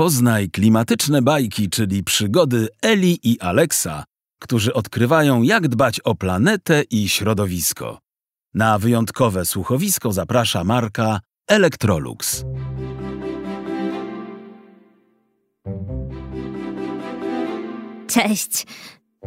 Poznaj klimatyczne bajki, czyli przygody Eli i Alexa, którzy odkrywają, jak dbać o planetę i środowisko. Na wyjątkowe słuchowisko zaprasza marka Electrolux. Cześć,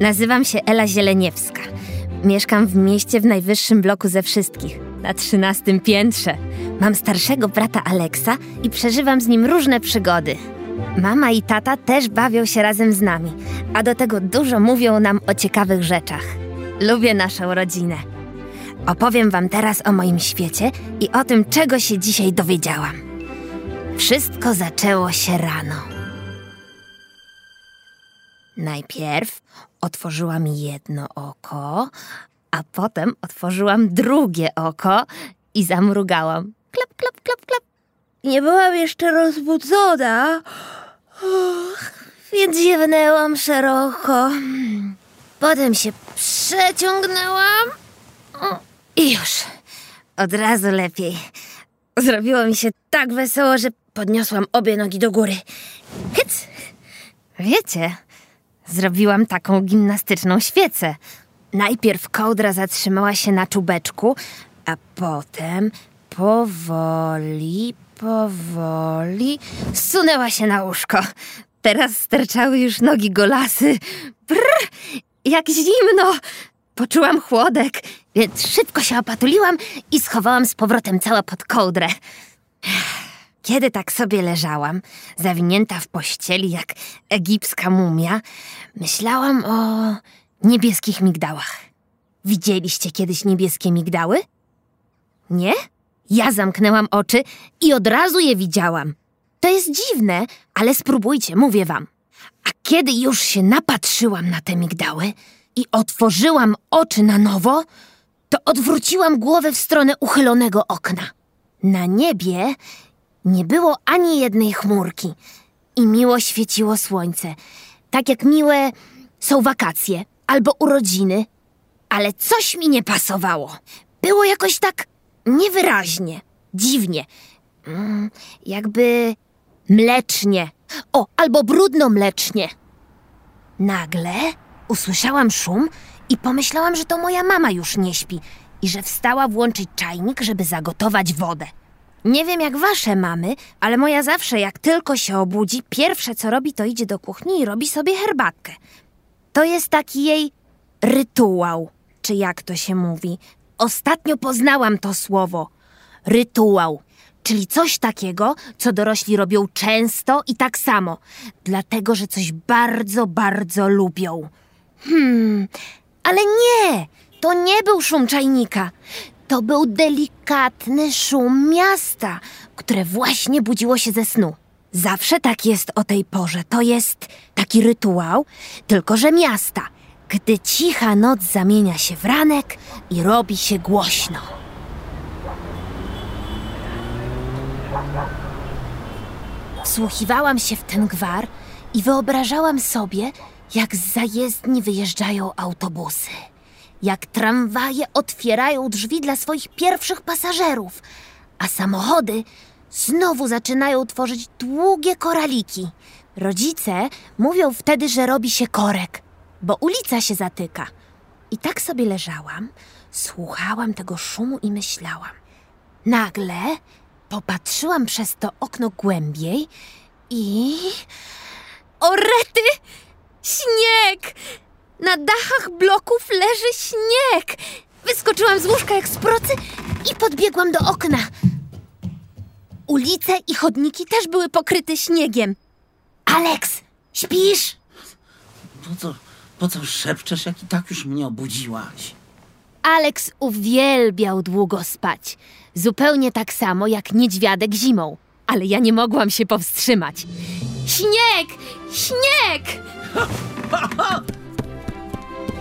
nazywam się Ela Zieleniewska. Mieszkam w mieście w najwyższym bloku ze wszystkich, na trzynastym piętrze. Mam starszego brata Aleksa i przeżywam z nim różne przygody. Mama i tata też bawią się razem z nami, a do tego dużo mówią nam o ciekawych rzeczach. Lubię naszą rodzinę. Opowiem Wam teraz o moim świecie i o tym, czego się dzisiaj dowiedziałam. Wszystko zaczęło się rano. Najpierw otworzyłam jedno oko, a potem otworzyłam drugie oko i zamrugałam. Klap, klap, klap, klap. Nie byłam jeszcze rozbudzona, więc ziewnęłam szeroko. Potem się przeciągnęłam i już. Od razu lepiej. Zrobiło mi się tak wesoło, że podniosłam obie nogi do góry. Hyc! Wiecie, zrobiłam taką gimnastyczną świecę. Najpierw kołdra zatrzymała się na czubeczku, a potem powoli, powoli zsunęła się na łóżko. Teraz sterczały już nogi golasy. Brr, jak zimno! Poczułam chłodek, więc szybko się opatuliłam i schowałam z powrotem cała pod kołdrę. Kiedy tak sobie leżałam, zawinięta w pościeli jak egipska mumia, myślałam o niebieskich migdałach. Widzieliście kiedyś niebieskie migdały? Nie? Ja zamknęłam oczy i od razu je widziałam. To jest dziwne, ale spróbujcie, mówię wam. A kiedy już się napatrzyłam na te migdały i otworzyłam oczy na nowo, to odwróciłam głowę w stronę uchylonego okna. Na niebie nie było ani jednej chmurki i miło świeciło słońce. Tak jak miłe są wakacje albo urodziny, ale coś mi nie pasowało. Było jakoś tak niewyraźnie, dziwnie. Mm, jakby mlecznie. O, albo brudno-mlecznie. Nagle usłyszałam szum i pomyślałam, że to moja mama już nie śpi i że wstała włączyć czajnik, żeby zagotować wodę. Nie wiem jak wasze mamy, ale moja zawsze jak tylko się obudzi, pierwsze co robi to idzie do kuchni i robi sobie herbatkę. To jest taki jej rytuał, czy jak to się mówi. Ostatnio poznałam to słowo. Rytuał, czyli coś takiego, co dorośli robią często i tak samo, dlatego że coś bardzo, bardzo lubią. Hmm, ale nie, to nie był szum czajnika. To był delikatny szum miasta, które właśnie budziło się ze snu. Zawsze tak jest o tej porze. To jest taki rytuał, tylko że miasta, gdy cicha noc zamienia się w ranek i robi się głośno. Wsłuchiwałam się w ten gwar i wyobrażałam sobie, jak z zajezdni wyjeżdżają autobusy. Jak tramwaje otwierają drzwi dla swoich pierwszych pasażerów, a samochody znowu zaczynają tworzyć długie koraliki. Rodzice mówią wtedy, że robi się korek, bo ulica się zatyka. I tak sobie leżałam, słuchałam tego szumu i myślałam. Nagle popatrzyłam przez to okno głębiej i. O rety! Śnieg! Na dachach bloków leży śnieg! Wyskoczyłam z łóżka jak z procy i podbiegłam do okna. Ulice i chodniki też były pokryte śniegiem. Alex, śpisz? Po co, po co szepczesz, jak i tak już mnie obudziłaś? Alex uwielbiał długo spać. Zupełnie tak samo jak niedźwiadek zimą. Ale ja nie mogłam się powstrzymać. Śnieg! Śnieg!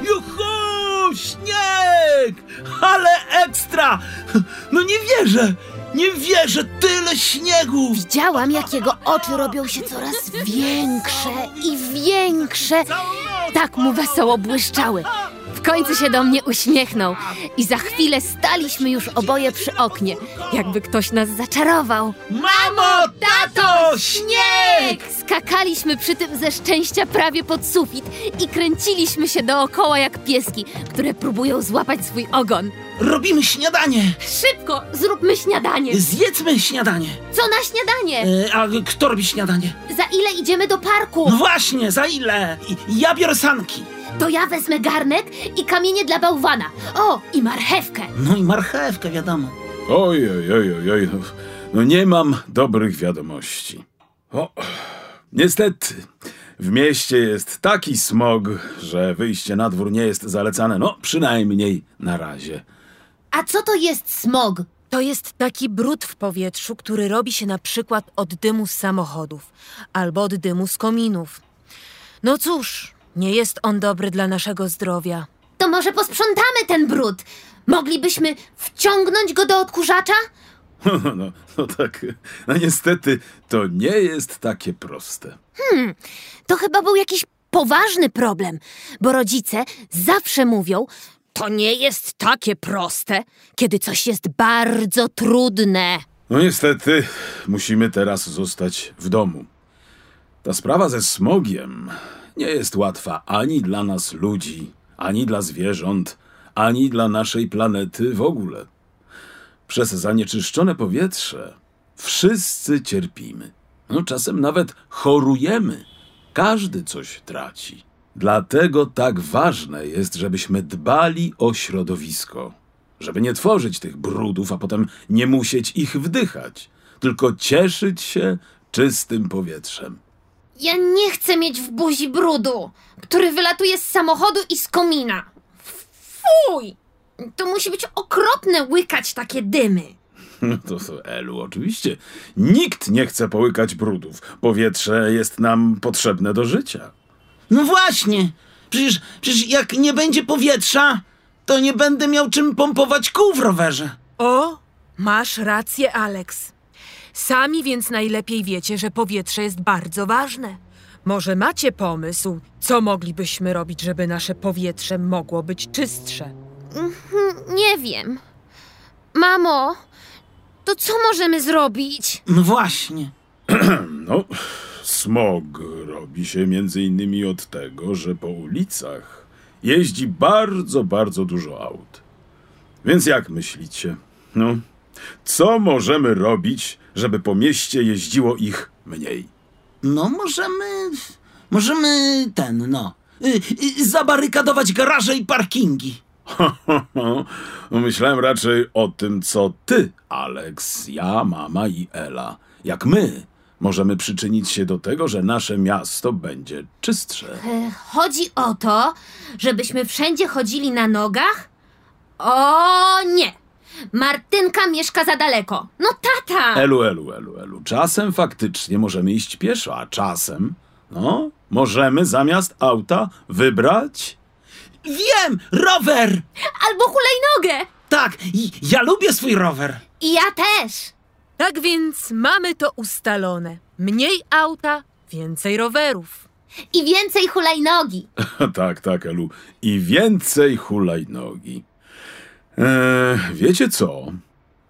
Juhu! Śnieg! Ale ekstra! No nie wierzę! Nie wierzę! Tyle śniegu! Widziałam, jak jego oczy robią się coraz większe i większe. Tak mu wesoło błyszczały. W końcu się do mnie uśmiechnął i za chwilę staliśmy już oboje przy oknie, jakby ktoś nas zaczarował. Mamo, tato, śnieg! Skakaliśmy przy tym ze szczęścia prawie pod sufit i kręciliśmy się dookoła jak pieski, które próbują złapać swój ogon. Robimy śniadanie. Szybko, zróbmy śniadanie. Zjedzmy śniadanie. Co na śniadanie? E, a kto robi śniadanie? Za ile idziemy do parku? No właśnie, za ile? Ja biorę sanki. To ja wezmę garnek i kamienie dla bałwana. O, i marchewkę. No i marchewkę, wiadomo. Oj, oj, oj, oj, oj. no, No nie mam dobrych wiadomości. O, niestety, w mieście jest taki smog, że wyjście na dwór nie jest zalecane. No, przynajmniej na razie. A co to jest smog? To jest taki brud w powietrzu, który robi się na przykład od dymu z samochodów albo od dymu z kominów. No cóż, nie jest on dobry dla naszego zdrowia. To może posprzątamy ten brud. Moglibyśmy wciągnąć go do odkurzacza? No, no tak, no niestety, to nie jest takie proste. To chyba był jakiś poważny problem, bo rodzice zawsze mówią, to nie jest takie proste, kiedy coś jest bardzo trudne. No niestety, musimy teraz zostać w domu. Ta sprawa ze smogiem nie jest łatwa ani dla nas ludzi, ani dla zwierząt, ani dla naszej planety w ogóle. Przez zanieczyszczone powietrze wszyscy cierpimy. No, czasem nawet chorujemy. Każdy coś traci. Dlatego tak ważne jest, żebyśmy dbali o środowisko. Żeby nie tworzyć tych brudów, a potem nie musieć ich wdychać, tylko cieszyć się czystym powietrzem. Ja nie chcę mieć w buzi brudu, który wylatuje z samochodu i z komina. Fuj! To musi być okropne łykać takie dymy. No to, to Elu, oczywiście. Nikt nie chce połykać brudów. Powietrze jest nam potrzebne do życia. No właśnie. Przecież, przecież jak nie będzie powietrza, to nie będę miał czym pompować kół w rowerze. O, masz rację, Alex. Sami więc najlepiej wiecie, że powietrze jest bardzo ważne. Może macie pomysł, co moglibyśmy robić, żeby nasze powietrze mogło być czystsze? Nie wiem. Mamo, to co możemy zrobić? No właśnie. No, smog robi się między innymi od tego, że po ulicach jeździ bardzo, bardzo dużo aut. Więc jak myślicie? No, co możemy robić, żeby po mieście jeździło ich mniej? No możemy... Możemy ten, no... Y, y, zabarykadować garaże i parkingi. myślałem raczej o tym, co ty, Alex, ja, mama i Ela, jak my możemy przyczynić się do tego, że nasze miasto będzie czystsze. E, Chodzi o to, żebyśmy wszędzie chodzili na nogach? O nie! Martynka mieszka za daleko. No tata! Elu, elu, elu, elu. Czasem faktycznie możemy iść pieszo, a czasem, no, możemy zamiast auta wybrać. Wiem! Rower! Albo hulajnogę! Tak, i ja lubię swój rower. I ja też! Tak więc mamy to ustalone. Mniej auta, więcej rowerów. I więcej hulajnogi. tak, tak, Elu. I więcej hulajnogi. Eee, wiecie co?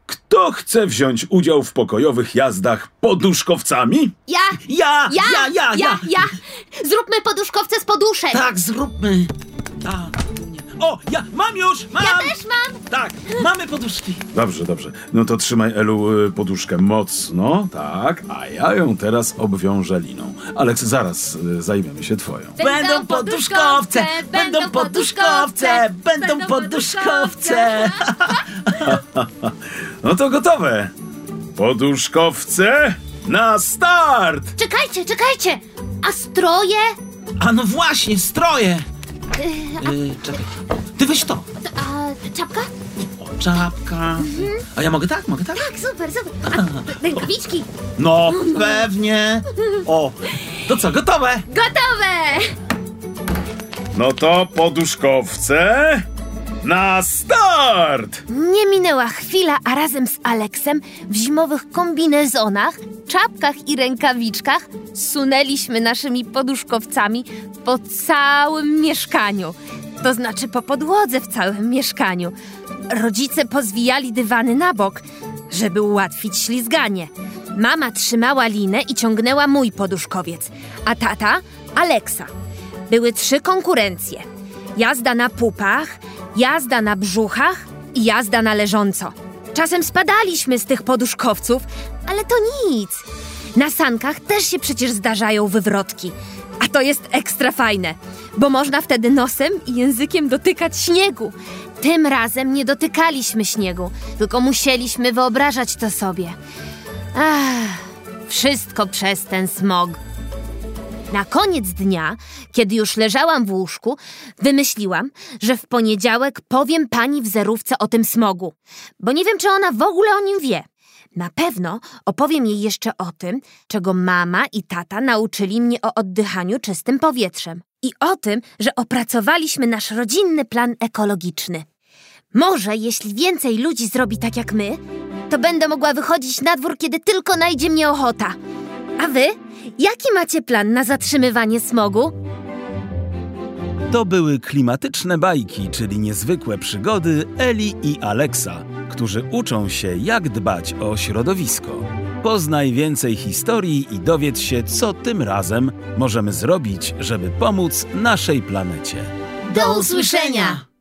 Kto chce wziąć udział w pokojowych jazdach poduszkowcami? Ja! Ja! Ja! Ja! Ja! ja, ja. Zróbmy poduszkowce z poduszek! Tak, zróbmy. Tak. O, ja mam już! Mam! Ja też mam! Tak, mamy poduszki. Dobrze, dobrze. No to trzymaj, Elu, y, poduszkę mocno, tak, a ja ją teraz obwiążę liną. Aleks, zaraz y, zajmiemy się twoją. Będą poduszkowce, będą poduszkowce, będą poduszkowce. No to gotowe. Poduszkowce na start! Czekajcie, czekajcie! A stroje? A no właśnie, stroje. Yy, czekaj. Ty weź to. A czapka? O, czapka. A ja mogę tak, mogę tak? Tak, super, super. A rękawiczki? No, pewnie. O, to co, gotowe? Gotowe! No to poduszkowce na start! Nie minęła chwila, a razem z Aleksem w zimowych kombinezonach, czapkach i rękawiczkach sunęliśmy naszymi poduszkowcami po całym mieszkaniu. to znaczy po podłodze w całym mieszkaniu. Rodzice pozwijali dywany na bok, żeby ułatwić ślizganie. Mama trzymała linę i ciągnęła mój poduszkowiec, a tata Aleksa. Były trzy konkurencje: jazda na pupach, jazda na brzuchach i jazda na leżąco. Czasem spadaliśmy z tych poduszkowców, ale to nic. Na sankach też się przecież zdarzają wywrotki. A to jest ekstra fajne, bo można wtedy nosem i językiem dotykać śniegu. Tym razem nie dotykaliśmy śniegu, tylko musieliśmy wyobrażać to sobie. Ach, wszystko przez ten smog. Na koniec dnia, kiedy już leżałam w łóżku, wymyśliłam, że w poniedziałek powiem pani w zerówce o tym smogu, bo nie wiem, czy ona w ogóle o nim wie. Na pewno opowiem jej jeszcze o tym, czego mama i tata nauczyli mnie o oddychaniu czystym powietrzem i o tym, że opracowaliśmy nasz rodzinny plan ekologiczny. Może jeśli więcej ludzi zrobi tak jak my, to będę mogła wychodzić na dwór, kiedy tylko najdzie mnie ochota. A wy? Jaki macie plan na zatrzymywanie smogu? To były klimatyczne bajki, czyli niezwykłe przygody Eli i Aleksa, którzy uczą się, jak dbać o środowisko. Poznaj więcej historii i dowiedz się, co tym razem możemy zrobić, żeby pomóc naszej planecie. Do usłyszenia!